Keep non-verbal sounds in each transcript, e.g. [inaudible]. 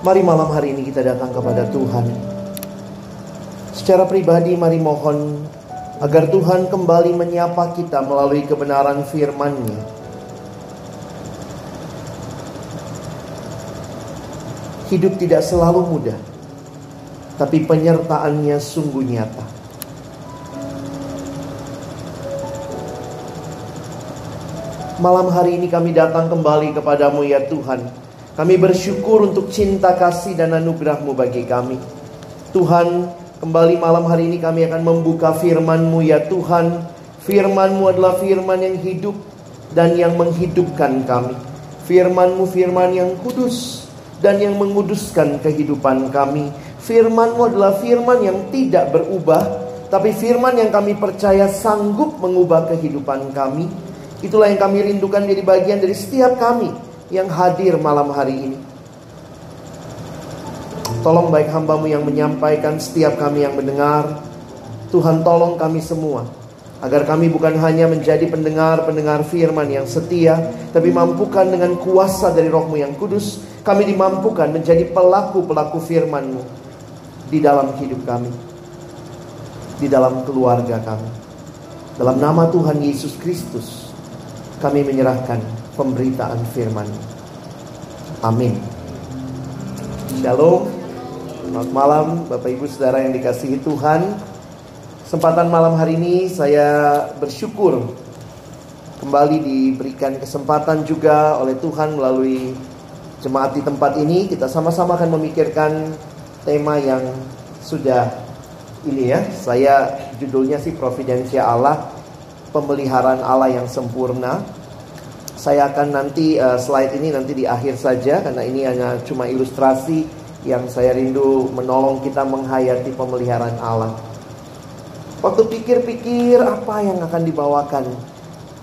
Mari malam hari ini kita datang kepada Tuhan. Secara pribadi mari mohon Agar Tuhan kembali menyapa kita melalui kebenaran firman-Nya. Hidup tidak selalu mudah Tapi penyertaannya sungguh nyata Malam hari ini kami datang kembali kepadamu ya Tuhan. Kami bersyukur untuk cinta kasih dan anugerahmu bagi kami. Tuhan kembali malam hari ini kami akan membuka firmanmu ya Tuhan. Firmanmu adalah firman yang hidup dan yang menghidupkan kami. Firmanmu firman yang kudus dan yang menguduskan kehidupan kami. Firmanmu adalah firman yang tidak berubah Tapi firman yang kami percaya sanggup mengubah kehidupan kami Itulah yang kami rindukan jadi bagian dari setiap kami yang hadir malam hari ini. Tolong baik hambamu yang menyampaikan setiap kami yang mendengar. Tuhan tolong kami semua. Agar kami bukan hanya menjadi pendengar-pendengar firman yang setia. Tapi mampukan dengan kuasa dari rohmu yang kudus. Kami dimampukan menjadi pelaku-pelaku firmanmu. Di dalam hidup kami. Di dalam keluarga kami. Dalam nama Tuhan Yesus Kristus kami menyerahkan pemberitaan firman. Amin. Shalom. Selamat malam Bapak Ibu Saudara yang dikasihi Tuhan. Kesempatan malam hari ini saya bersyukur kembali diberikan kesempatan juga oleh Tuhan melalui jemaat di tempat ini kita sama-sama akan memikirkan tema yang sudah ini ya. Saya judulnya sih Providensia Allah pemeliharaan Allah yang sempurna. Saya akan nanti uh, slide ini nanti di akhir saja karena ini hanya cuma ilustrasi yang saya rindu menolong kita menghayati pemeliharaan Allah. Waktu pikir-pikir apa yang akan dibawakan,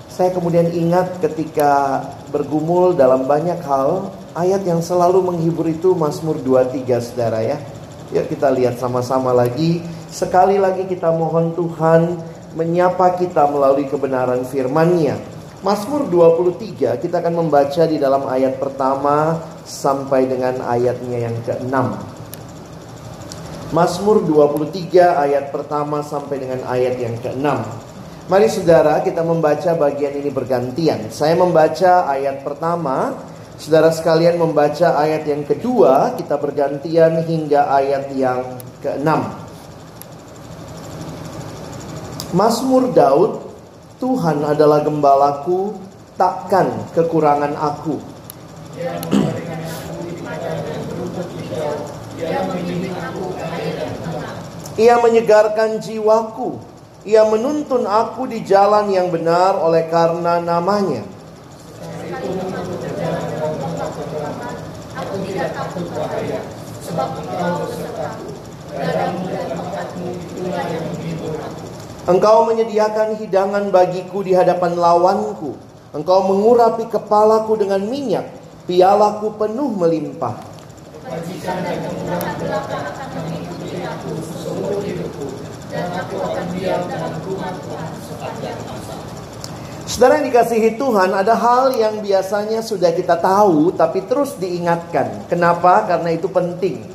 saya kemudian ingat ketika bergumul dalam banyak hal, ayat yang selalu menghibur itu Mazmur 23 Saudara ya. Yuk kita lihat sama-sama lagi. Sekali lagi kita mohon Tuhan menyapa kita melalui kebenaran firman-Nya. Mazmur 23 kita akan membaca di dalam ayat pertama sampai dengan ayatnya yang ke-6. Mazmur 23 ayat pertama sampai dengan ayat yang ke-6. Mari saudara kita membaca bagian ini bergantian. Saya membaca ayat pertama, saudara sekalian membaca ayat yang kedua, kita bergantian hingga ayat yang ke-6. Mazmur Daud, Tuhan adalah gembalaku, takkan kekurangan aku. Ia menyegarkan jiwaku. Ia menuntun aku di jalan yang benar oleh karena namanya. Engkau menyediakan hidangan bagiku di hadapan lawanku. Engkau mengurapi kepalaku dengan minyak. Pialaku penuh melimpah. Saudara yang dikasihi Tuhan, ada hal yang biasanya sudah kita tahu tapi terus diingatkan. Kenapa? Karena itu penting.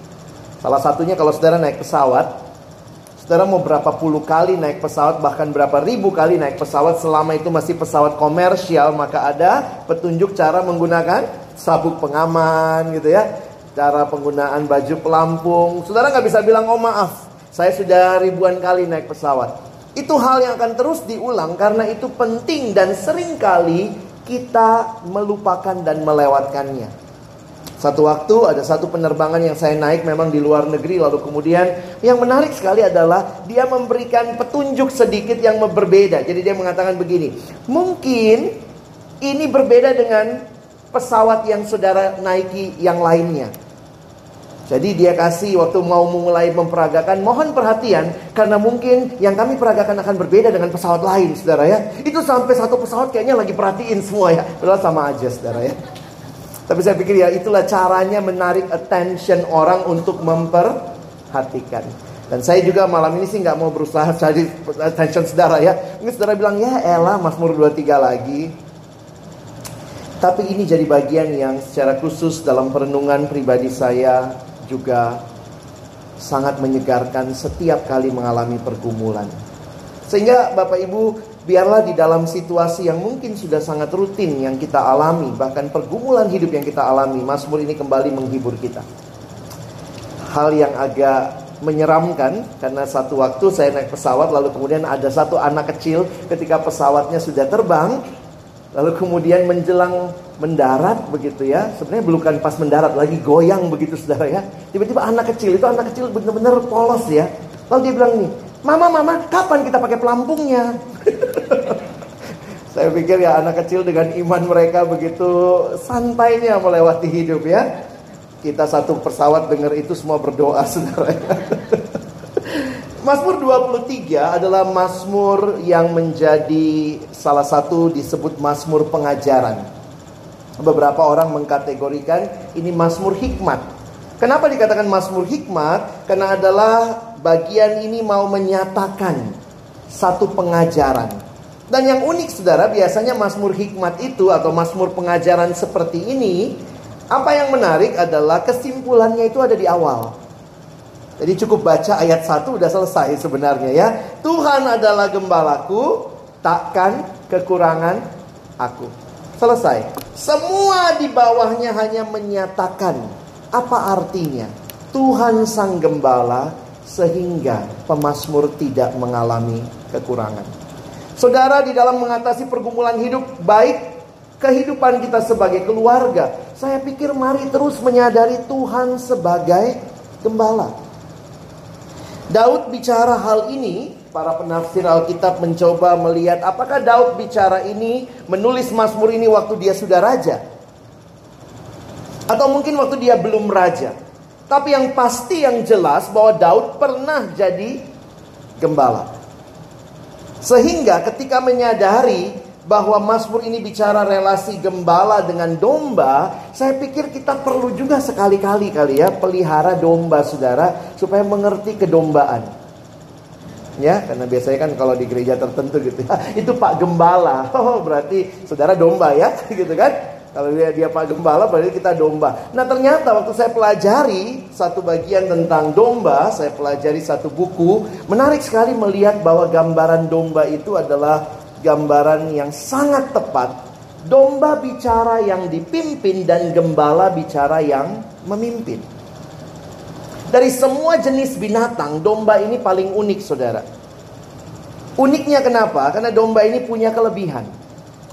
Salah satunya kalau saudara naik pesawat, saudara mau berapa puluh kali naik pesawat, bahkan berapa ribu kali naik pesawat, selama itu masih pesawat komersial, maka ada petunjuk cara menggunakan sabuk pengaman gitu ya. Cara penggunaan baju pelampung. Saudara nggak bisa bilang, oh maaf, saya sudah ribuan kali naik pesawat. Itu hal yang akan terus diulang karena itu penting dan sering kali kita melupakan dan melewatkannya. Satu waktu ada satu penerbangan yang saya naik memang di luar negeri lalu kemudian yang menarik sekali adalah dia memberikan petunjuk sedikit yang berbeda. Jadi dia mengatakan begini, mungkin ini berbeda dengan pesawat yang saudara naiki yang lainnya. Jadi dia kasih waktu mau mulai memperagakan, mohon perhatian karena mungkin yang kami peragakan akan berbeda dengan pesawat lain, saudara ya. Itu sampai satu pesawat kayaknya lagi perhatiin semua ya, padahal sama aja, saudara ya. Tapi saya pikir ya itulah caranya menarik attention orang untuk memperhatikan. Dan saya juga malam ini sih nggak mau berusaha cari attention saudara ya. Mungkin saudara bilang ya elah Mazmur 23 lagi. Tapi ini jadi bagian yang secara khusus dalam perenungan pribadi saya juga sangat menyegarkan setiap kali mengalami pergumulan. Sehingga Bapak Ibu, biarlah di dalam situasi yang mungkin sudah sangat rutin yang kita alami, bahkan pergumulan hidup yang kita alami, Mazmur ini kembali menghibur kita. Hal yang agak menyeramkan karena satu waktu saya naik pesawat lalu kemudian ada satu anak kecil ketika pesawatnya sudah terbang lalu kemudian menjelang mendarat begitu ya. Sebenarnya bukan pas mendarat lagi goyang begitu saudara ya. Tiba-tiba anak kecil itu anak kecil benar-benar polos ya. Lalu dia bilang nih, Mama, mama, kapan kita pakai pelampungnya? [laughs] Saya pikir ya anak kecil dengan iman mereka begitu santainya melewati hidup ya. Kita satu pesawat dengar itu semua berdoa [laughs] saudara. Mazmur 23 adalah Mazmur yang menjadi salah satu disebut Mazmur pengajaran. Beberapa orang mengkategorikan ini Mazmur hikmat. Kenapa dikatakan Mazmur hikmat? Karena adalah bagian ini mau menyatakan satu pengajaran. Dan yang unik saudara, biasanya Mazmur hikmat itu atau Mazmur pengajaran seperti ini, apa yang menarik adalah kesimpulannya itu ada di awal. Jadi cukup baca ayat 1 udah selesai sebenarnya ya. Tuhan adalah gembalaku, takkan kekurangan aku. Selesai. Semua di bawahnya hanya menyatakan apa artinya. Tuhan sang gembala sehingga pemazmur tidak mengalami kekurangan. Saudara di dalam mengatasi pergumulan hidup baik kehidupan kita sebagai keluarga, saya pikir mari terus menyadari Tuhan sebagai gembala. Daud bicara hal ini, para penafsir Alkitab mencoba melihat apakah Daud bicara ini menulis Mazmur ini waktu dia sudah raja. Atau mungkin waktu dia belum raja. Tapi yang pasti yang jelas bahwa Daud pernah jadi gembala. Sehingga ketika menyadari bahwa Mazmur ini bicara relasi gembala dengan domba, saya pikir kita perlu juga sekali-kali kali ya pelihara domba saudara supaya mengerti kedombaan. Ya, karena biasanya kan kalau di gereja tertentu gitu ya, [laughs] itu Pak Gembala. [laughs] Oh, berarti saudara domba ya, [laughs] gitu kan? Kalau dia, dia Pak Gembala berarti kita domba. Nah ternyata waktu saya pelajari satu bagian tentang domba, saya pelajari satu buku, menarik sekali melihat bahwa gambaran domba itu adalah gambaran yang sangat tepat. Domba bicara yang dipimpin dan gembala bicara yang memimpin. Dari semua jenis binatang, domba ini paling unik saudara. Uniknya kenapa? Karena domba ini punya kelebihan.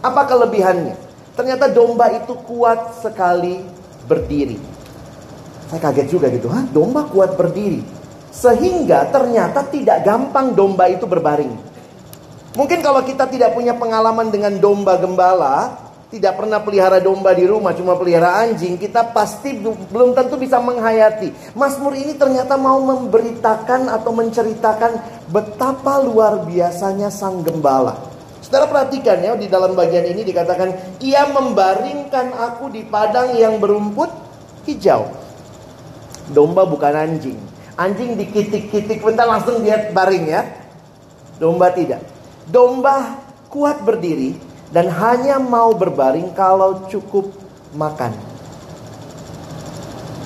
Apa kelebihannya? Ternyata domba itu kuat sekali berdiri. Saya kaget juga gitu, hah domba kuat berdiri. Sehingga ternyata tidak gampang domba itu berbaring. Mungkin kalau kita tidak punya pengalaman dengan domba gembala, tidak pernah pelihara domba di rumah, cuma pelihara anjing, kita pasti belum tentu bisa menghayati. Mazmur ini ternyata mau memberitakan atau menceritakan betapa luar biasanya sang gembala. Saudara perhatikan ya, di dalam bagian ini dikatakan, ia membaringkan aku di padang yang berumput hijau. Domba bukan anjing. Anjing dikitik-kitik bentar langsung dia baring ya. Domba tidak. Domba kuat berdiri dan hanya mau berbaring kalau cukup makan.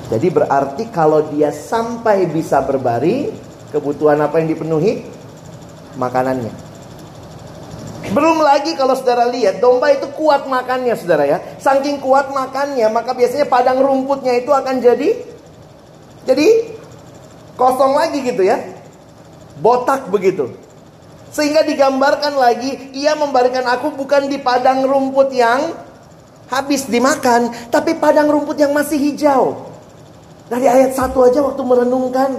Jadi berarti kalau dia sampai bisa berbaring, kebutuhan apa yang dipenuhi? Makanannya. Belum lagi kalau saudara lihat, domba itu kuat makannya saudara ya. Saking kuat makannya, maka biasanya padang rumputnya itu akan jadi jadi kosong lagi gitu ya. Botak begitu. Sehingga digambarkan lagi, ia memberikan aku bukan di padang rumput yang habis dimakan, tapi padang rumput yang masih hijau. Dari ayat satu aja waktu merenungkan,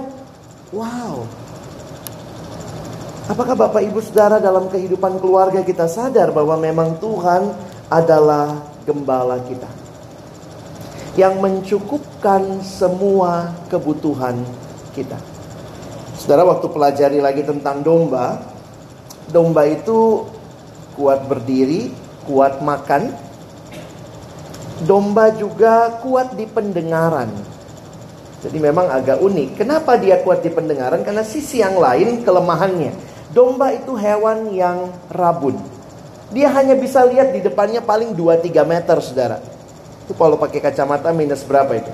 wow. Apakah Bapak Ibu Saudara dalam kehidupan keluarga kita sadar bahwa memang Tuhan adalah gembala kita. Yang mencukupkan semua kebutuhan kita. Saudara waktu pelajari lagi tentang domba, domba itu kuat berdiri, kuat makan. Domba juga kuat di pendengaran. Jadi memang agak unik. Kenapa dia kuat di pendengaran? Karena sisi yang lain kelemahannya. Domba itu hewan yang rabun. Dia hanya bisa lihat di depannya paling 2-3 meter, saudara. Itu kalau pakai kacamata minus berapa itu?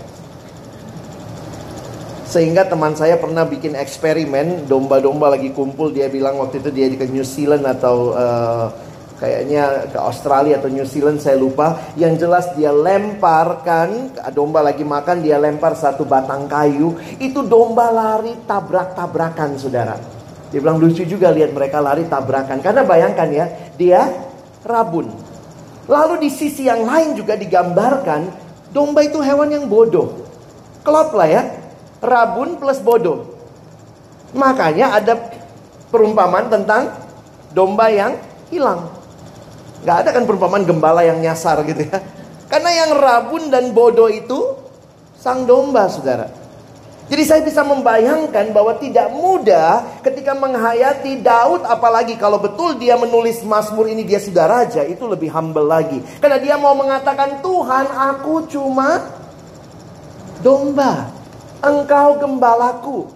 Sehingga teman saya pernah bikin eksperimen domba-domba lagi kumpul dia bilang waktu itu dia di ke New Zealand atau uh, kayaknya ke Australia atau New Zealand saya lupa. Yang jelas dia lemparkan domba lagi makan dia lempar satu batang kayu itu domba lari tabrak-tabrakan saudara. Dia bilang lucu juga lihat mereka lari tabrakan karena bayangkan ya dia rabun. Lalu di sisi yang lain juga digambarkan domba itu hewan yang bodoh. Klop lah ya rabun plus bodoh. Makanya ada perumpamaan tentang domba yang hilang. Gak ada kan perumpamaan gembala yang nyasar gitu ya. Karena yang rabun dan bodoh itu sang domba saudara. Jadi saya bisa membayangkan bahwa tidak mudah ketika menghayati Daud apalagi kalau betul dia menulis Mazmur ini dia sudah raja itu lebih humble lagi. Karena dia mau mengatakan Tuhan aku cuma domba. Engkau gembalaku.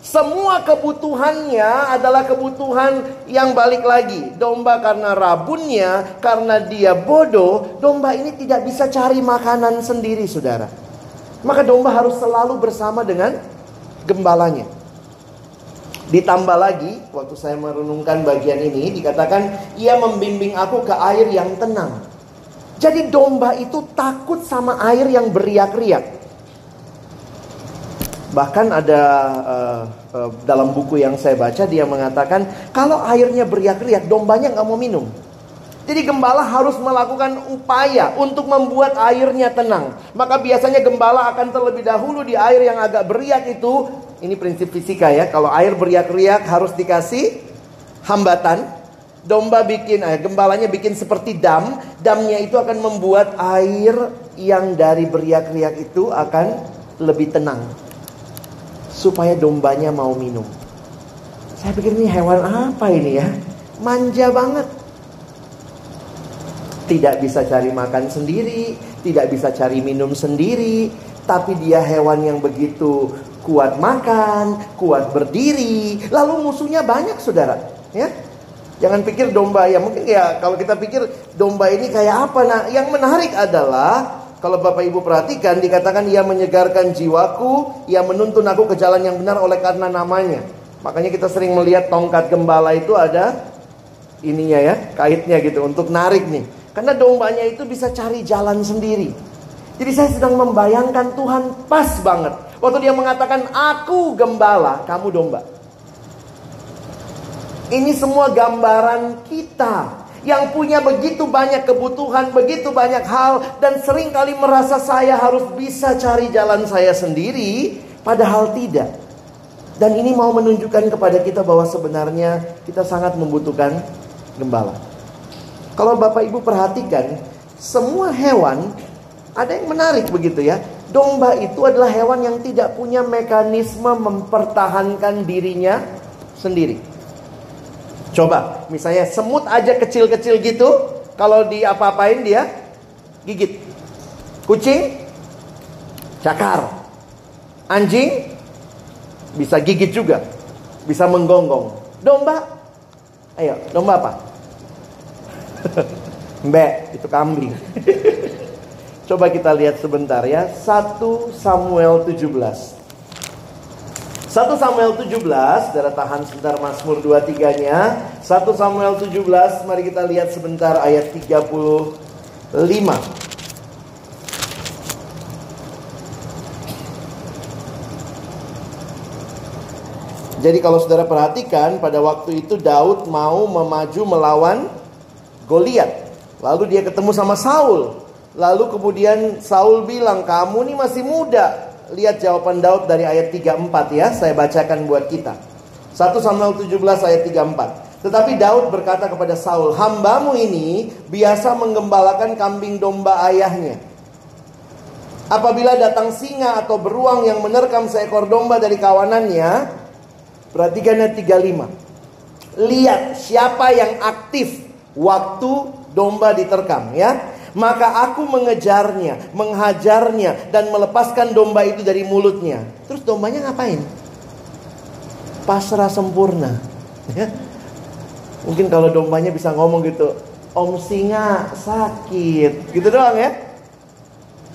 Semua kebutuhannya adalah kebutuhan yang balik lagi. Domba karena rabunnya, karena dia bodoh, domba ini tidak bisa cari makanan sendiri, saudara. Maka domba harus selalu bersama dengan gembalanya. Ditambah lagi, waktu saya merenungkan bagian ini, dikatakan, ia membimbing aku ke air yang tenang. Jadi domba itu takut sama air yang beriak-riak. Bahkan ada uh, uh, dalam buku yang saya baca dia mengatakan kalau airnya beriak-riak dombanya nggak mau minum. Jadi gembala harus melakukan upaya untuk membuat airnya tenang. Maka biasanya gembala akan terlebih dahulu di air yang agak beriak itu. Ini prinsip fisika ya. Kalau air beriak-riak harus dikasih hambatan. Domba bikin, eh, gembalanya bikin seperti dam. Damnya itu akan membuat air yang dari beriak-riak itu akan lebih tenang supaya dombanya mau minum. Saya pikir ini hewan apa ini ya? Manja banget. Tidak bisa cari makan sendiri, tidak bisa cari minum sendiri, tapi dia hewan yang begitu kuat makan, kuat berdiri, lalu musuhnya banyak saudara, ya. Jangan pikir domba ya mungkin ya kalau kita pikir domba ini kayak apa nah yang menarik adalah kalau Bapak Ibu perhatikan dikatakan ia menyegarkan jiwaku, ia menuntun aku ke jalan yang benar oleh karena namanya. Makanya kita sering melihat tongkat gembala itu ada ininya ya, kaitnya gitu untuk narik nih. Karena dombanya itu bisa cari jalan sendiri. Jadi saya sedang membayangkan Tuhan pas banget. Waktu dia mengatakan aku gembala, kamu domba. Ini semua gambaran kita yang punya begitu banyak kebutuhan, begitu banyak hal dan sering kali merasa saya harus bisa cari jalan saya sendiri, padahal tidak. Dan ini mau menunjukkan kepada kita bahwa sebenarnya kita sangat membutuhkan gembala. Kalau Bapak Ibu perhatikan, semua hewan ada yang menarik begitu ya. Domba itu adalah hewan yang tidak punya mekanisme mempertahankan dirinya sendiri. Coba, misalnya semut aja kecil-kecil gitu, kalau diapa-apain dia gigit. Kucing cakar. Anjing bisa gigit juga. Bisa menggonggong. Domba Ayo, domba apa? [laughs] Mbak, itu kambing. [laughs] Coba kita lihat sebentar ya. 1 Samuel 17. 1 Samuel 17, saudara tahan sebentar Mazmur 23-nya. 1 Samuel 17, mari kita lihat sebentar ayat 35. Jadi kalau saudara perhatikan pada waktu itu Daud mau memaju melawan Goliat. Lalu dia ketemu sama Saul. Lalu kemudian Saul bilang, "Kamu nih masih muda." Lihat jawaban Daud dari ayat 34 ya, saya bacakan buat kita. 1 Samuel 17 ayat 34. Tetapi Daud berkata kepada Saul, "Hambamu ini biasa menggembalakan kambing domba ayahnya. Apabila datang singa atau beruang yang menerkam seekor domba dari kawanannya, perhatikan ayat 35. Lihat siapa yang aktif waktu domba diterkam ya. Maka aku mengejarnya, menghajarnya dan melepaskan domba itu dari mulutnya. Terus dombanya ngapain? Pasrah sempurna. Ya. Mungkin kalau dombanya bisa ngomong gitu, Om singa sakit, gitu doang ya.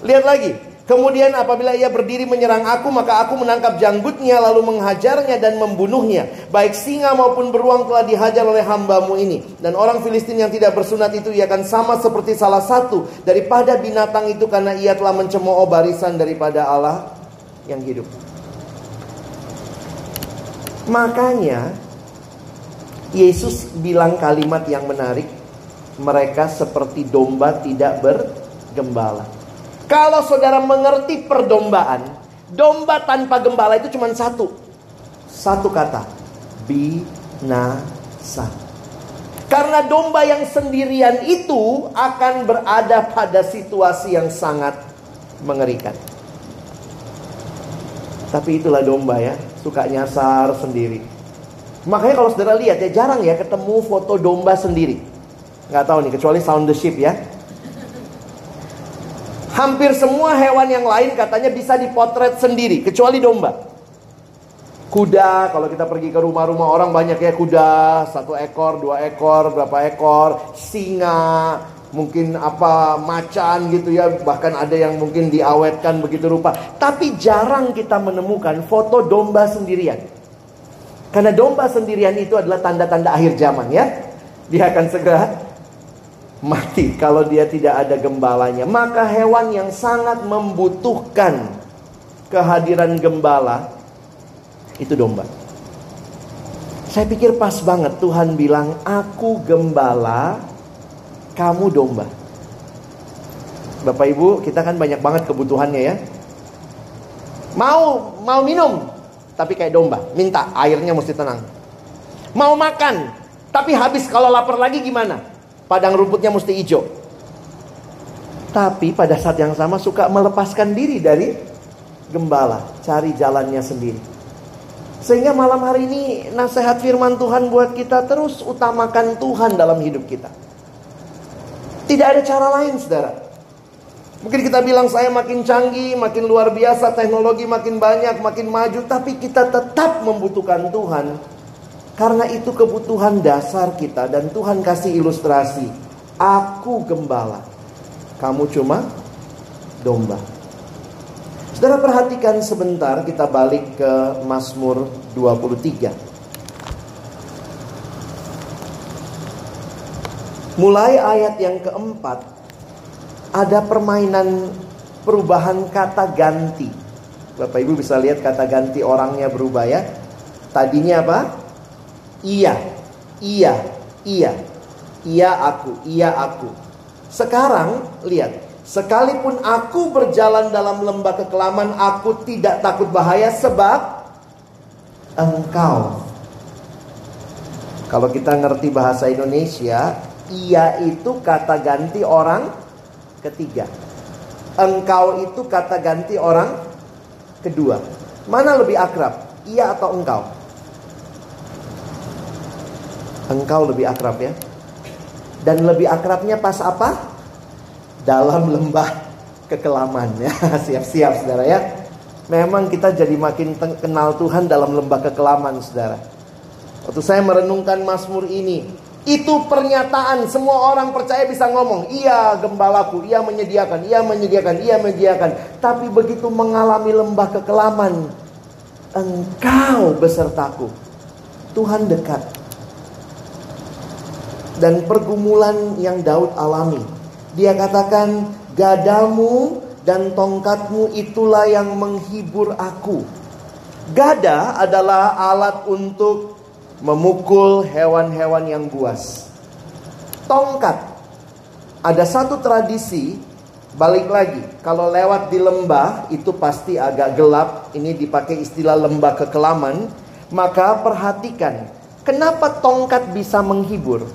Lihat lagi, Kemudian apabila ia berdiri menyerang aku, maka aku menangkap janggutnya lalu menghajarnya dan membunuhnya. Baik singa maupun beruang telah dihajar oleh hambamu ini. Dan orang Filistin yang tidak bersunat itu ia akan sama seperti salah satu daripada binatang itu karena ia telah mencemooh barisan daripada Allah yang hidup. Makanya Yesus bilang kalimat yang menarik, mereka seperti domba tidak bergembala. Kalau saudara mengerti perdombaan, domba tanpa gembala itu cuma satu. Satu kata, binasa. Karena domba yang sendirian itu akan berada pada situasi yang sangat mengerikan. Tapi itulah domba ya, suka nyasar sendiri. Makanya kalau saudara lihat ya jarang ya ketemu foto domba sendiri. Nggak tahu nih kecuali sound the ship ya. Hampir semua hewan yang lain katanya bisa dipotret sendiri, kecuali domba. Kuda, kalau kita pergi ke rumah-rumah orang banyak ya kuda, satu ekor, dua ekor, berapa ekor, singa, mungkin apa macan gitu ya, bahkan ada yang mungkin diawetkan begitu rupa. Tapi jarang kita menemukan foto domba sendirian. Karena domba sendirian itu adalah tanda-tanda akhir zaman ya. Dia akan segera mati kalau dia tidak ada gembalanya. Maka hewan yang sangat membutuhkan kehadiran gembala itu domba. Saya pikir pas banget Tuhan bilang, "Aku gembala, kamu domba." Bapak Ibu, kita kan banyak banget kebutuhannya ya. Mau mau minum, tapi kayak domba, minta airnya mesti tenang. Mau makan, tapi habis kalau lapar lagi gimana? Padang rumputnya mesti hijau. Tapi pada saat yang sama suka melepaskan diri dari gembala, cari jalannya sendiri. Sehingga malam hari ini nasihat firman Tuhan buat kita terus utamakan Tuhan dalam hidup kita. Tidak ada cara lain saudara. Mungkin kita bilang saya makin canggih, makin luar biasa, teknologi makin banyak, makin maju. Tapi kita tetap membutuhkan Tuhan karena itu kebutuhan dasar kita dan Tuhan kasih ilustrasi. Aku gembala, kamu cuma domba. Saudara perhatikan sebentar kita balik ke Mazmur 23. Mulai ayat yang keempat ada permainan perubahan kata ganti. Bapak Ibu bisa lihat kata ganti orangnya berubah ya. Tadinya apa? Iya, iya, iya. Iya aku, iya aku. Sekarang lihat, sekalipun aku berjalan dalam lembah kekelaman, aku tidak takut bahaya sebab engkau. Kalau kita ngerti bahasa Indonesia, ia itu kata ganti orang ketiga. Engkau itu kata ganti orang kedua. Mana lebih akrab? Ia atau engkau? Engkau lebih akrab ya. Dan lebih akrabnya pas apa? Dalam lembah kekelaman ya. [laughs] Siap-siap saudara ya. Memang kita jadi makin kenal Tuhan dalam lembah kekelaman saudara. Waktu saya merenungkan Mazmur ini, itu pernyataan semua orang percaya bisa ngomong, iya gembalaku, ia menyediakan, ia menyediakan, ia menyediakan. Tapi begitu mengalami lembah kekelaman, engkau besertaku. Tuhan dekat. Dan pergumulan yang Daud alami. Dia katakan, gadamu dan tongkatmu itulah yang menghibur aku. Gada adalah alat untuk memukul hewan-hewan yang buas. Tongkat. Ada satu tradisi, balik lagi, kalau lewat di lembah itu pasti agak gelap, ini dipakai istilah lembah kekelaman, maka perhatikan, kenapa tongkat bisa menghibur?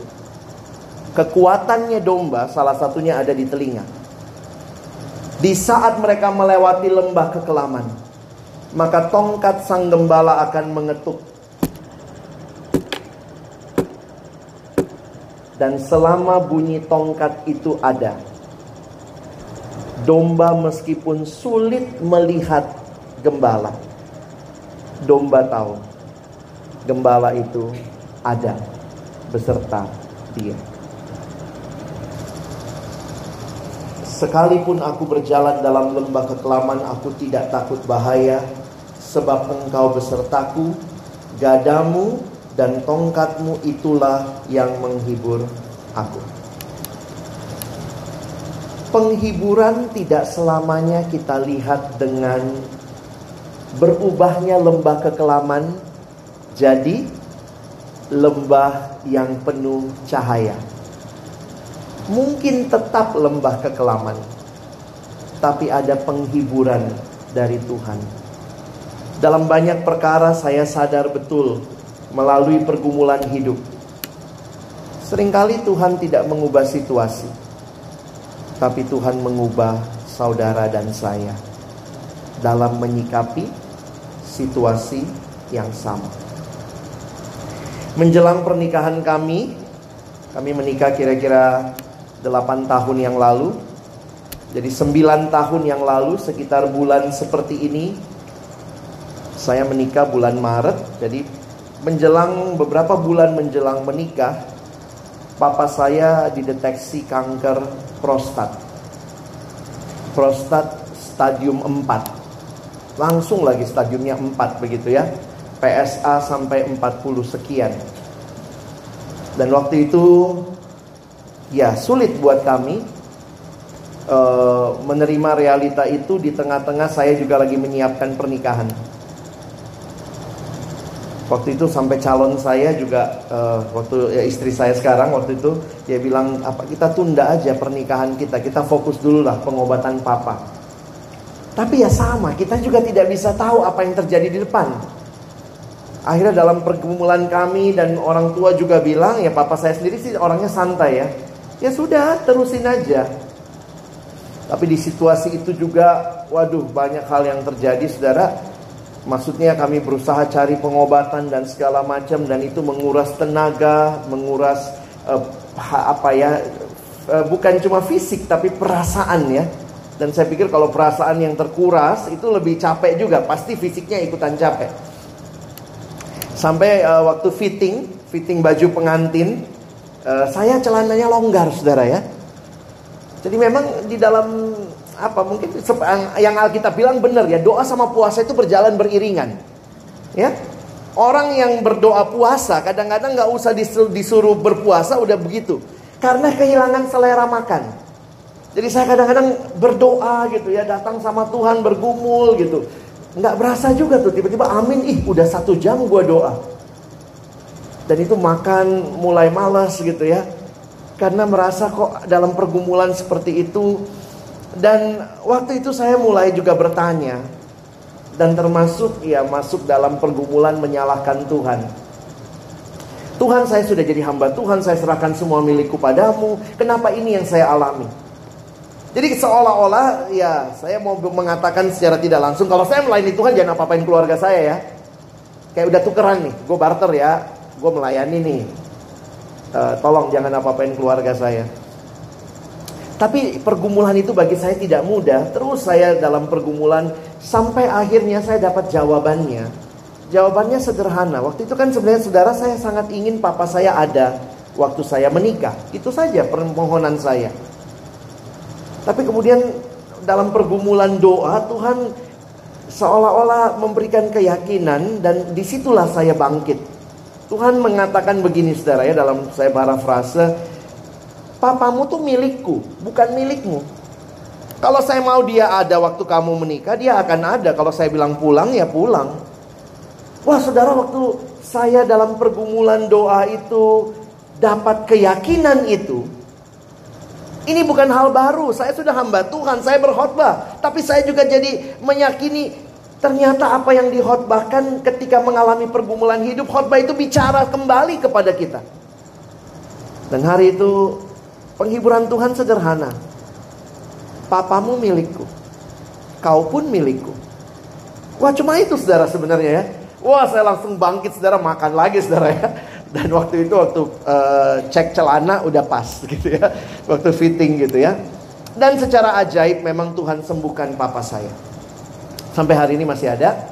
Kekuatannya domba salah satunya ada di telinga. Di saat mereka melewati lembah kekelaman, maka tongkat sang gembala akan mengetuk Dan selama bunyi tongkat itu ada, domba meskipun sulit melihat gembala, domba tahu gembala itu ada beserta dia. Sekalipun aku berjalan dalam lembah kekelaman, aku tidak takut bahaya, sebab engkau besertaku, gadamu dan tongkatmu itulah yang menghibur aku. Penghiburan tidak selamanya kita lihat dengan berubahnya lembah kekelaman jadi lembah yang penuh cahaya. Mungkin tetap lembah kekelaman, tapi ada penghiburan dari Tuhan. Dalam banyak perkara saya sadar betul melalui pergumulan hidup. Seringkali Tuhan tidak mengubah situasi, tapi Tuhan mengubah saudara dan saya dalam menyikapi situasi yang sama. Menjelang pernikahan kami, kami menikah kira-kira 8 tahun yang lalu. Jadi 9 tahun yang lalu sekitar bulan seperti ini saya menikah bulan Maret. Jadi menjelang beberapa bulan menjelang menikah, papa saya dideteksi kanker prostat. Prostat stadium 4. Langsung lagi stadiumnya 4 begitu ya. PSA sampai 40 sekian. Dan waktu itu ya sulit buat kami uh, menerima realita itu di tengah-tengah saya juga lagi menyiapkan pernikahan. Waktu itu sampai calon saya juga uh, waktu ya istri saya sekarang waktu itu dia bilang apa kita tunda aja pernikahan kita, kita fokus dulu lah pengobatan papa. Tapi ya sama, kita juga tidak bisa tahu apa yang terjadi di depan. Akhirnya dalam pergumulan kami dan orang tua juga bilang ya papa saya sendiri sih orangnya santai ya. Ya sudah, terusin aja. Tapi di situasi itu juga waduh banyak hal yang terjadi Saudara Maksudnya kami berusaha cari pengobatan dan segala macam dan itu menguras tenaga, menguras uh, apa ya, uh, bukan cuma fisik tapi perasaan ya. Dan saya pikir kalau perasaan yang terkuras itu lebih capek juga, pasti fisiknya ikutan capek. Sampai uh, waktu fitting, fitting baju pengantin, uh, saya celananya longgar, saudara ya. Jadi memang di dalam apa mungkin yang Alkitab bilang benar ya. Doa sama puasa itu berjalan beriringan ya. Orang yang berdoa puasa kadang-kadang nggak usah disuruh berpuasa udah begitu. Karena kehilangan selera makan. Jadi saya kadang-kadang berdoa gitu ya datang sama Tuhan bergumul gitu. Nggak berasa juga tuh tiba-tiba amin ih udah satu jam gua doa dan itu makan mulai malas gitu ya karena merasa kok dalam pergumulan seperti itu dan waktu itu saya mulai juga bertanya dan termasuk ya masuk dalam pergumulan menyalahkan Tuhan. Tuhan saya sudah jadi hamba Tuhan, saya serahkan semua milikku padamu. Kenapa ini yang saya alami? Jadi seolah-olah ya saya mau mengatakan secara tidak langsung kalau saya melayani Tuhan jangan apa-apain keluarga saya ya. Kayak udah tukeran nih, gue barter ya, gue melayani nih. Uh, tolong jangan apa-apain keluarga saya. Tapi pergumulan itu bagi saya tidak mudah. Terus saya dalam pergumulan sampai akhirnya saya dapat jawabannya. Jawabannya sederhana. Waktu itu kan sebenarnya saudara saya sangat ingin papa saya ada waktu saya menikah. Itu saja permohonan saya. Tapi kemudian dalam pergumulan doa Tuhan seolah-olah memberikan keyakinan dan di situlah saya bangkit. Tuhan mengatakan begini saudara ya dalam saya parafrase, papamu tuh milikku, bukan milikmu. Kalau saya mau dia ada waktu kamu menikah, dia akan ada. Kalau saya bilang pulang, ya pulang. Wah saudara waktu saya dalam pergumulan doa itu dapat keyakinan itu. Ini bukan hal baru, saya sudah hamba Tuhan, saya berkhotbah. Tapi saya juga jadi meyakini ternyata apa yang dihotbahkan ketika mengalami pergumulan hidup, khotbah itu bicara kembali kepada kita. Dan hari itu penghiburan Tuhan sederhana. Papamu milikku, kau pun milikku. Wah cuma itu saudara sebenarnya ya. Wah saya langsung bangkit saudara makan lagi saudara ya. Dan waktu itu waktu uh, cek celana udah pas [laughs] gitu ya. Waktu fitting gitu ya. Dan secara ajaib memang Tuhan sembuhkan papa saya. Sampai hari ini masih ada.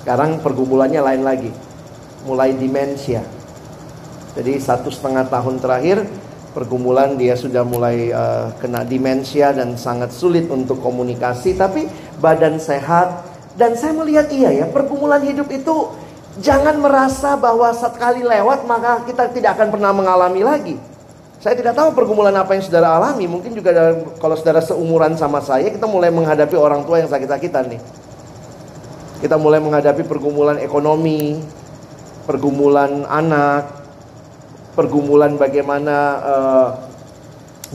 Sekarang pergumulannya lain lagi. Mulai demensia. Jadi satu setengah tahun terakhir pergumulan dia sudah mulai uh, kena demensia dan sangat sulit untuk komunikasi. Tapi badan sehat, dan saya melihat iya ya, pergumulan hidup itu jangan merasa bahwa sekali lewat maka kita tidak akan pernah mengalami lagi. Saya tidak tahu pergumulan apa yang saudara alami. Mungkin juga kalau saudara seumuran sama saya, kita mulai menghadapi orang tua yang sakit-sakitan nih. Kita mulai menghadapi pergumulan ekonomi, pergumulan anak, pergumulan bagaimana uh,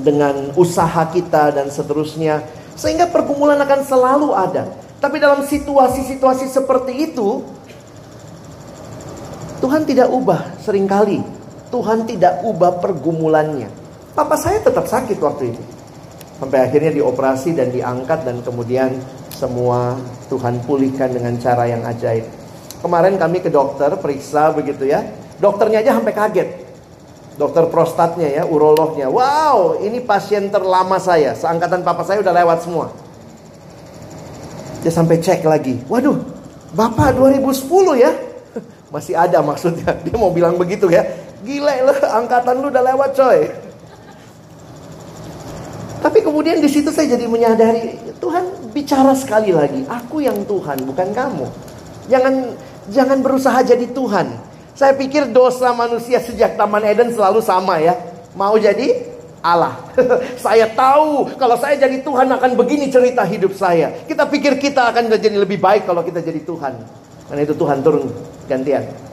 dengan usaha kita dan seterusnya. Sehingga pergumulan akan selalu ada. Tapi dalam situasi-situasi seperti itu, Tuhan tidak ubah sering kali. Tuhan tidak ubah pergumulannya. Papa saya tetap sakit waktu itu. Sampai akhirnya dioperasi dan diangkat dan kemudian semua Tuhan pulihkan dengan cara yang ajaib. Kemarin kami ke dokter periksa begitu ya. Dokternya aja sampai kaget. Dokter prostatnya ya, urolognya. Wow, ini pasien terlama saya. Seangkatan papa saya udah lewat semua. Dia sampai cek lagi. Waduh, Bapak 2010 ya? [laughs] Masih ada maksudnya. Dia mau bilang begitu ya. Gila loh, angkatan lu udah lewat coy. Tapi kemudian di situ saya jadi menyadari Tuhan bicara sekali lagi, aku yang Tuhan bukan kamu. Jangan jangan berusaha jadi Tuhan. Saya pikir dosa manusia sejak Taman Eden selalu sama ya. Mau jadi Allah. [laughs] saya tahu kalau saya jadi Tuhan akan begini cerita hidup saya. Kita pikir kita akan jadi lebih baik kalau kita jadi Tuhan. Karena itu Tuhan turun gantian.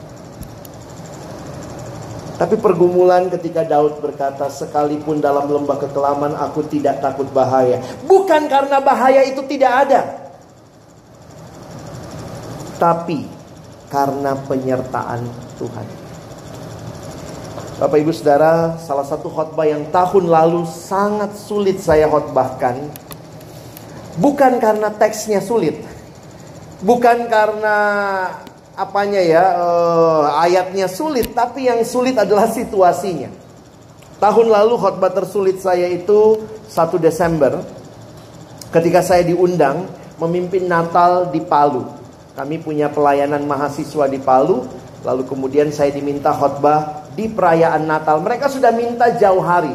Tapi pergumulan ketika Daud berkata, sekalipun dalam lembah kekelaman aku tidak takut bahaya. Bukan karena bahaya itu tidak ada. Tapi karena penyertaan Tuhan. Bapak Ibu Saudara, salah satu khotbah yang tahun lalu sangat sulit saya khotbahkan bukan karena teksnya sulit. Bukan karena apanya ya, uh, ayatnya sulit, tapi yang sulit adalah situasinya. Tahun lalu khotbah tersulit saya itu 1 Desember ketika saya diundang memimpin Natal di Palu. Kami punya pelayanan mahasiswa di Palu, lalu kemudian saya diminta khotbah di perayaan Natal. Mereka sudah minta jauh hari.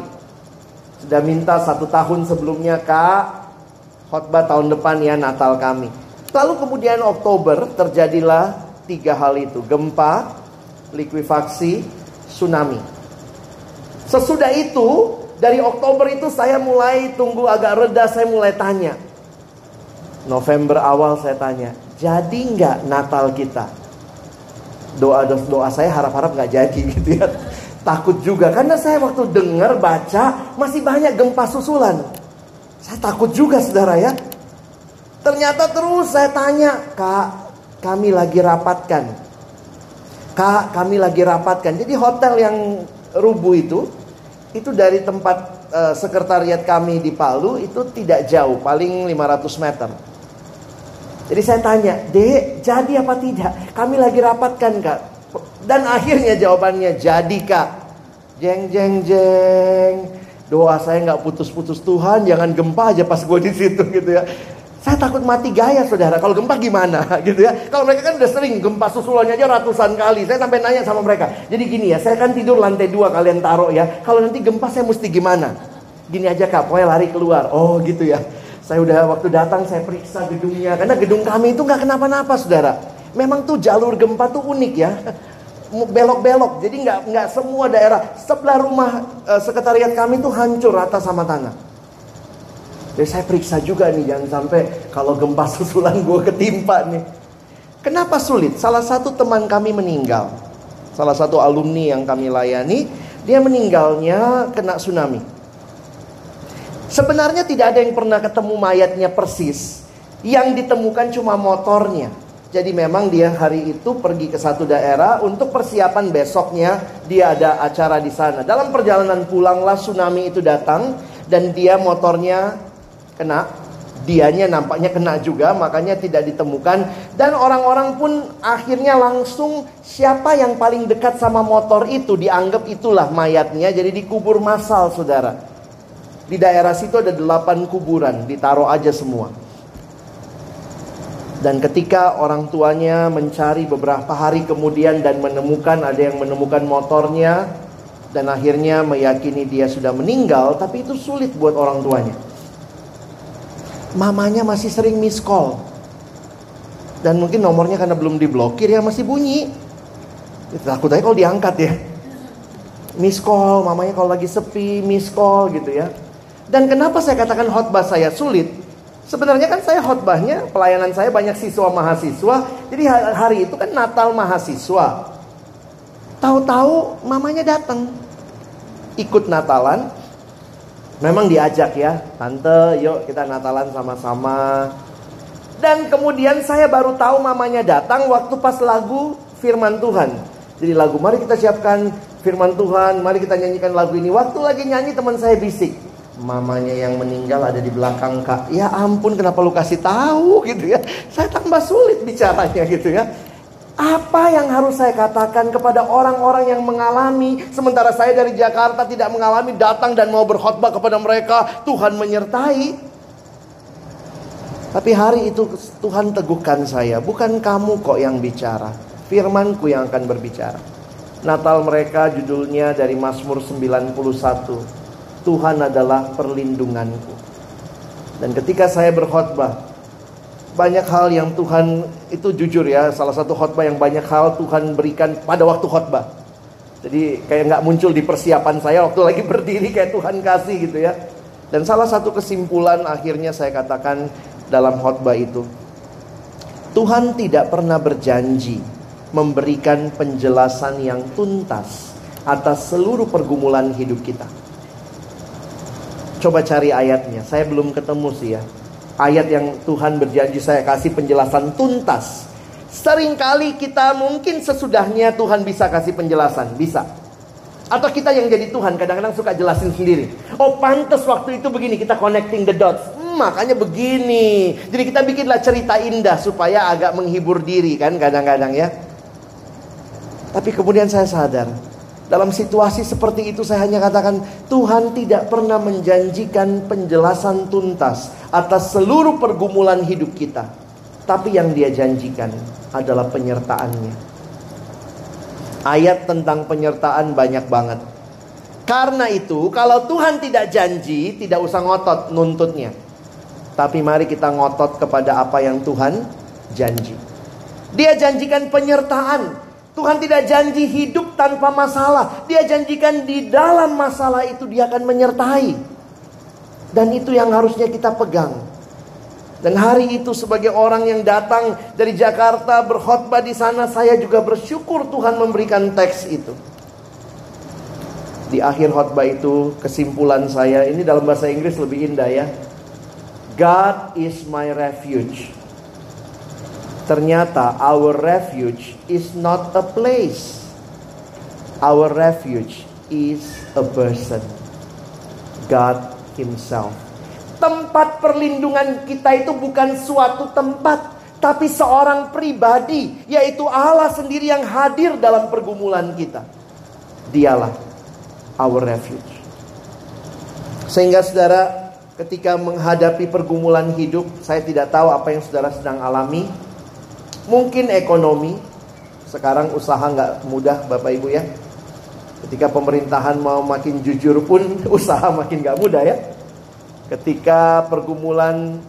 Sudah minta satu tahun sebelumnya kak khotbah tahun depan ya Natal kami. Lalu kemudian Oktober terjadilah tiga hal itu. Gempa, likuifaksi, tsunami. Sesudah itu dari Oktober itu saya mulai tunggu agak reda saya mulai tanya. November awal saya tanya, jadi nggak Natal kita? doa doa saya harap-harap nggak jadi [laughs] gitu ya takut juga karena saya waktu dengar baca masih banyak gempa susulan saya takut juga saudara ya ternyata terus saya tanya kak kami lagi rapatkan Kak, kami lagi rapatkan. Jadi hotel yang rubuh itu, itu dari tempat uh, sekretariat kami di Palu itu tidak jauh, paling 500 meter. Jadi saya tanya, Dek, jadi apa tidak? Kami lagi rapatkan kak. Dan akhirnya jawabannya jadi kak. Jeng jeng jeng. Doa saya nggak putus-putus Tuhan, jangan gempa aja pas gue di situ gitu ya. Saya takut mati gaya saudara. Kalau gempa gimana [laughs] gitu ya. Kalau mereka kan udah sering gempa susulannya aja ratusan kali. Saya sampai nanya sama mereka. Jadi gini ya, saya kan tidur lantai dua kalian taruh ya. Kalau nanti gempa saya mesti gimana? Gini aja kak, pokoknya lari keluar. Oh gitu ya. Saya udah waktu datang saya periksa gedungnya. Karena gedung kami itu nggak kenapa-napa saudara. Memang tuh jalur gempa tuh unik ya. [laughs] Belok-belok. Jadi nggak nggak semua daerah. Sebelah rumah uh, sekretariat kami tuh hancur rata sama tanah. Jadi saya periksa juga nih jangan sampai kalau gempa [laughs] susulan gue ketimpa nih. Kenapa sulit? Salah satu teman kami meninggal. Salah satu alumni yang kami layani, dia meninggalnya kena tsunami. Sebenarnya tidak ada yang pernah ketemu mayatnya persis. Yang ditemukan cuma motornya. Jadi memang dia hari itu pergi ke satu daerah untuk persiapan besoknya dia ada acara di sana. Dalam perjalanan pulanglah tsunami itu datang dan dia motornya kena, dianya nampaknya kena juga, makanya tidak ditemukan. Dan orang-orang pun akhirnya langsung siapa yang paling dekat sama motor itu dianggap itulah mayatnya, jadi dikubur massal saudara. Di daerah situ ada delapan kuburan, ditaruh aja semua. Dan ketika orang tuanya mencari beberapa hari kemudian dan menemukan ada yang menemukan motornya dan akhirnya meyakini dia sudah meninggal, tapi itu sulit buat orang tuanya mamanya masih sering miss call. Dan mungkin nomornya karena belum diblokir ya masih bunyi. Takut aja kalau diangkat ya. Miss call, mamanya kalau lagi sepi, miss call gitu ya. Dan kenapa saya katakan khotbah saya sulit? Sebenarnya kan saya khotbahnya, pelayanan saya banyak siswa mahasiswa. Jadi hari itu kan Natal mahasiswa. Tahu-tahu mamanya datang. Ikut Natalan, Memang diajak ya, tante yuk kita Natalan sama-sama. Dan kemudian saya baru tahu mamanya datang waktu pas lagu firman Tuhan. Jadi lagu mari kita siapkan firman Tuhan, mari kita nyanyikan lagu ini. Waktu lagi nyanyi teman saya bisik. Mamanya yang meninggal ada di belakang kak. Ya ampun kenapa lu kasih tahu [laughs] gitu ya. Saya tambah sulit bicaranya gitu ya. Apa yang harus saya katakan kepada orang-orang yang mengalami sementara saya dari Jakarta tidak mengalami datang dan mau berkhotbah kepada mereka, Tuhan menyertai. Tapi hari itu Tuhan teguhkan saya, bukan kamu kok yang bicara, firmanku yang akan berbicara. Natal mereka judulnya dari Mazmur 91. Tuhan adalah perlindunganku. Dan ketika saya berkhotbah, banyak hal yang Tuhan itu jujur ya salah satu khotbah yang banyak hal Tuhan berikan pada waktu khotbah. Jadi kayak nggak muncul di persiapan saya waktu lagi [laughs] berdiri kayak Tuhan kasih gitu ya. Dan salah satu kesimpulan akhirnya saya katakan dalam khotbah itu Tuhan tidak pernah berjanji memberikan penjelasan yang tuntas atas seluruh pergumulan hidup kita. Coba cari ayatnya saya belum ketemu sih ya ayat yang Tuhan berjanji saya kasih penjelasan tuntas. Seringkali kita mungkin sesudahnya Tuhan bisa kasih penjelasan, bisa. Atau kita yang jadi Tuhan kadang-kadang suka jelasin sendiri. Oh pantas waktu itu begini kita connecting the dots. Hmm, makanya begini. Jadi kita bikinlah cerita indah supaya agak menghibur diri kan kadang-kadang ya. Tapi kemudian saya sadar dalam situasi seperti itu saya hanya katakan Tuhan tidak pernah menjanjikan penjelasan tuntas atas seluruh pergumulan hidup kita. Tapi yang dia janjikan adalah penyertaannya. Ayat tentang penyertaan banyak banget. Karena itu kalau Tuhan tidak janji tidak usah ngotot nuntutnya. Tapi mari kita ngotot kepada apa yang Tuhan janji. Dia janjikan penyertaan Tuhan tidak janji hidup tanpa masalah. Dia janjikan di dalam masalah itu dia akan menyertai. Dan itu yang harusnya kita pegang. Dan hari itu sebagai orang yang datang dari Jakarta berkhotbah di sana, saya juga bersyukur Tuhan memberikan teks itu. Di akhir khotbah itu kesimpulan saya ini dalam bahasa Inggris lebih indah ya. God is my refuge. Ternyata our refuge is not a place. Our refuge is a person. God himself. Tempat perlindungan kita itu bukan suatu tempat, tapi seorang pribadi, yaitu Allah sendiri yang hadir dalam pergumulan kita. Dialah our refuge. Sehingga saudara, ketika menghadapi pergumulan hidup, saya tidak tahu apa yang saudara sedang alami. Mungkin ekonomi, sekarang usaha nggak mudah Bapak Ibu ya. Ketika pemerintahan mau makin jujur pun [laughs] usaha makin nggak mudah ya. Ketika pergumulan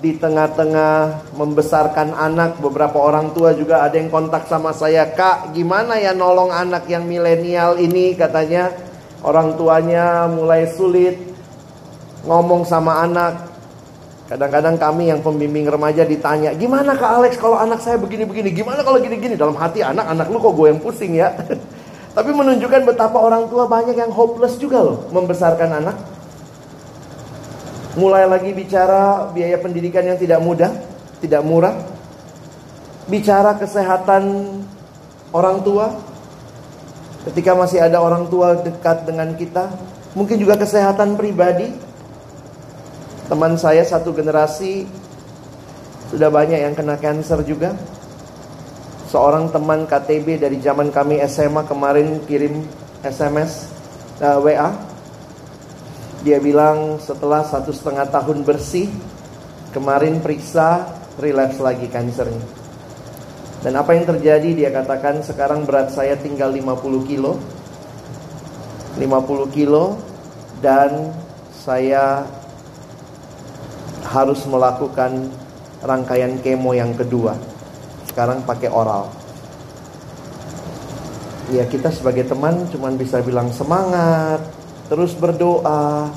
di tengah-tengah membesarkan anak, beberapa orang tua juga ada yang kontak sama saya, "Kak, gimana ya nolong anak yang milenial ini?" katanya. Orang tuanya mulai sulit ngomong sama anak. Kadang-kadang kami yang pembimbing remaja ditanya, "Gimana Kak Alex kalau anak saya begini-begini? Gimana kalau gini-gini?" Dalam hati anak, "Anak lu kok gue yang pusing ya?" [laughs] Tapi menunjukkan betapa orang tua banyak yang hopeless juga loh membesarkan anak. Mulai lagi bicara biaya pendidikan yang tidak mudah, tidak murah. Bicara kesehatan orang tua. Ketika masih ada orang tua dekat dengan kita, mungkin juga kesehatan pribadi. Teman saya satu generasi sudah banyak yang kena cancer juga. Seorang teman KTB dari zaman kami SMA kemarin kirim SMS uh, WA dia bilang setelah satu setengah tahun bersih, kemarin periksa, relapse lagi kansernya. Dan apa yang terjadi dia katakan sekarang berat saya tinggal 50 kilo. 50 kilo dan saya harus melakukan rangkaian kemo yang kedua. Sekarang pakai oral. Ya kita sebagai teman cuman bisa bilang semangat, terus berdoa,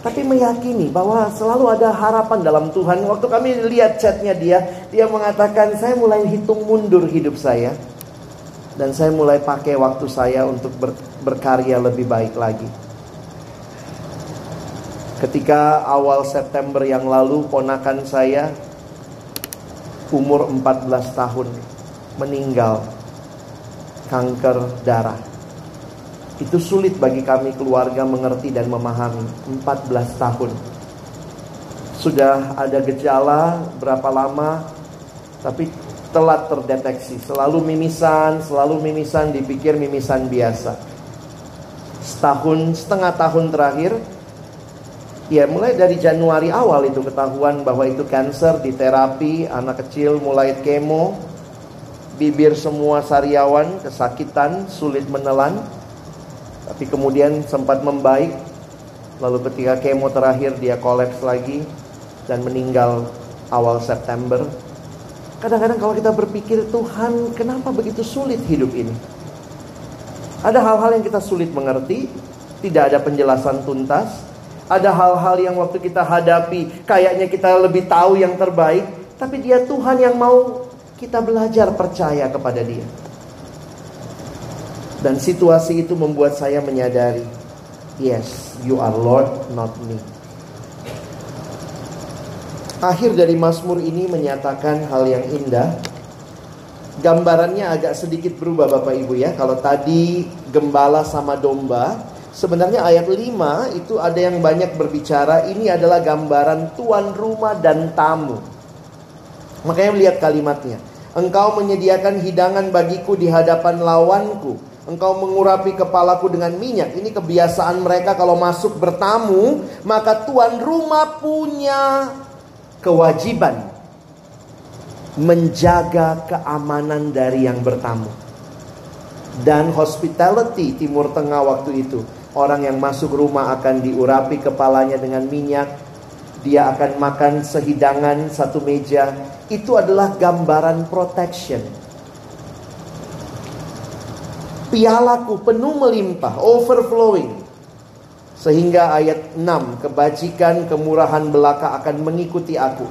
tapi meyakini bahwa selalu ada harapan dalam Tuhan. Waktu kami lihat chatnya dia, dia mengatakan saya mulai hitung mundur hidup saya dan saya mulai pakai waktu saya untuk ber, berkarya lebih baik lagi. Ketika awal September yang lalu ponakan saya umur 14 tahun meninggal kanker darah. Itu sulit bagi kami keluarga mengerti dan memahami. 14 tahun. Sudah ada gejala berapa lama Tapi telat terdeteksi. Selalu mimisan, selalu mimisan dipikir mimisan biasa. Setahun, setengah tahun terakhir Ya mulai dari Januari awal itu ketahuan bahwa itu cancer di terapi Anak kecil mulai kemo Bibir semua sariawan, kesakitan, sulit menelan tapi kemudian sempat membaik. Lalu ketika kemo terakhir dia kolaps lagi dan meninggal awal September. Kadang-kadang kalau kita berpikir Tuhan kenapa begitu sulit hidup ini? Ada hal-hal yang kita sulit mengerti, tidak ada penjelasan tuntas. Ada hal-hal yang waktu kita hadapi kayaknya kita lebih tahu yang terbaik, tapi dia Tuhan yang mau kita belajar percaya kepada dia. Dan situasi itu membuat saya menyadari, yes, you are Lord, not me. Akhir dari Mazmur ini menyatakan hal yang indah. Gambarannya agak sedikit berubah Bapak Ibu ya. Kalau tadi gembala sama domba, sebenarnya ayat 5 itu ada yang banyak berbicara, ini adalah gambaran tuan rumah dan tamu. Makanya lihat kalimatnya. Engkau menyediakan hidangan bagiku di hadapan lawanku Engkau mengurapi kepalaku dengan minyak. Ini kebiasaan mereka kalau masuk bertamu, maka tuan rumah punya kewajiban menjaga keamanan dari yang bertamu. Dan hospitality Timur Tengah waktu itu, orang yang masuk rumah akan diurapi kepalanya dengan minyak, dia akan makan sehidangan satu meja. Itu adalah gambaran protection pialaku penuh melimpah, overflowing. Sehingga ayat 6, kebajikan, kemurahan belaka akan mengikuti aku.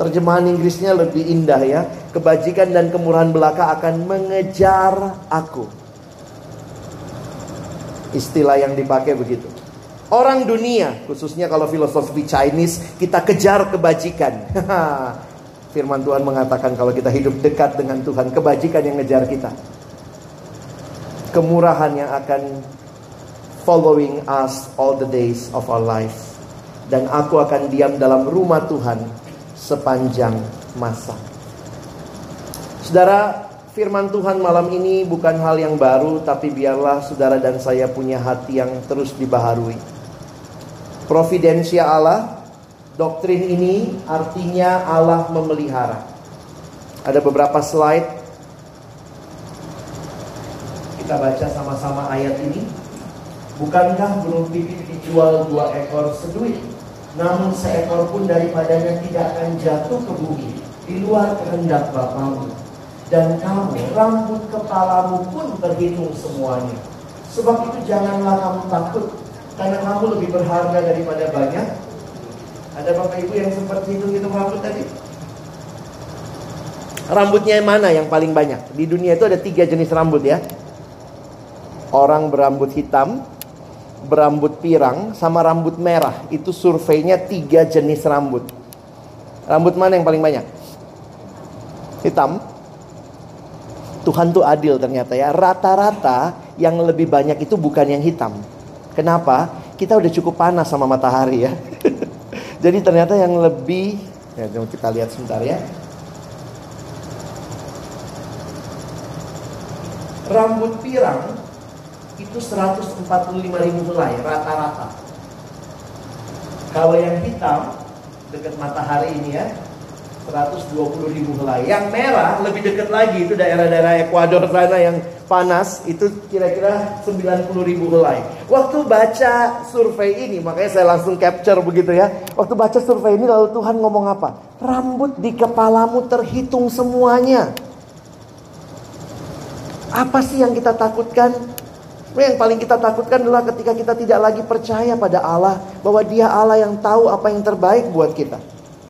Terjemahan Inggrisnya lebih indah ya. Kebajikan dan kemurahan belaka akan mengejar aku. Istilah yang dipakai begitu. Orang dunia, khususnya kalau filosofi Chinese, kita kejar kebajikan. [laughs] Firman Tuhan mengatakan kalau kita hidup dekat dengan Tuhan, kebajikan yang ngejar kita. Kemurahan yang akan following us all the days of our life. Dan aku akan diam dalam rumah Tuhan sepanjang masa. Saudara, firman Tuhan malam ini bukan hal yang baru, tapi biarlah saudara dan saya punya hati yang terus dibaharui. Providensia Allah, doktrin ini artinya Allah memelihara. Ada beberapa slide. Kita baca sama-sama ayat ini. Bukankah burung pipit dijual dua ekor seduit? Namun seekor pun daripadanya tidak akan jatuh ke bumi di luar kehendak Bapamu. Dan kamu, rambut kepalamu pun terhitung semuanya. Sebab itu janganlah kamu takut, karena kamu lebih berharga daripada banyak. Ada bapak ibu yang sempat hitung-hitung rambut tadi? Rambutnya yang mana yang paling banyak? Di dunia itu ada tiga jenis rambut ya. Orang berambut hitam, berambut pirang, sama rambut merah. Itu surveinya tiga jenis rambut. Rambut mana yang paling banyak? Hitam. Tuhan tuh adil ternyata ya. Rata-rata yang lebih banyak itu bukan yang hitam. Kenapa? Kita udah cukup panas sama matahari ya. [laughs] Jadi ternyata yang lebih ya kita lihat sebentar ya. Rambut pirang itu 145 ribu helai rata-rata. Kalau yang hitam dekat matahari ini ya 120 ribu helai. Yang merah lebih dekat lagi itu daerah-daerah Ekuador sana yang panas itu kira-kira 90 ribu helai. Waktu baca survei ini makanya saya langsung capture begitu ya. Waktu baca survei ini lalu Tuhan ngomong apa? Rambut di kepalamu terhitung semuanya. Apa sih yang kita takutkan? Yang paling kita takutkan adalah ketika kita tidak lagi percaya pada Allah bahwa Dia Allah yang tahu apa yang terbaik buat kita.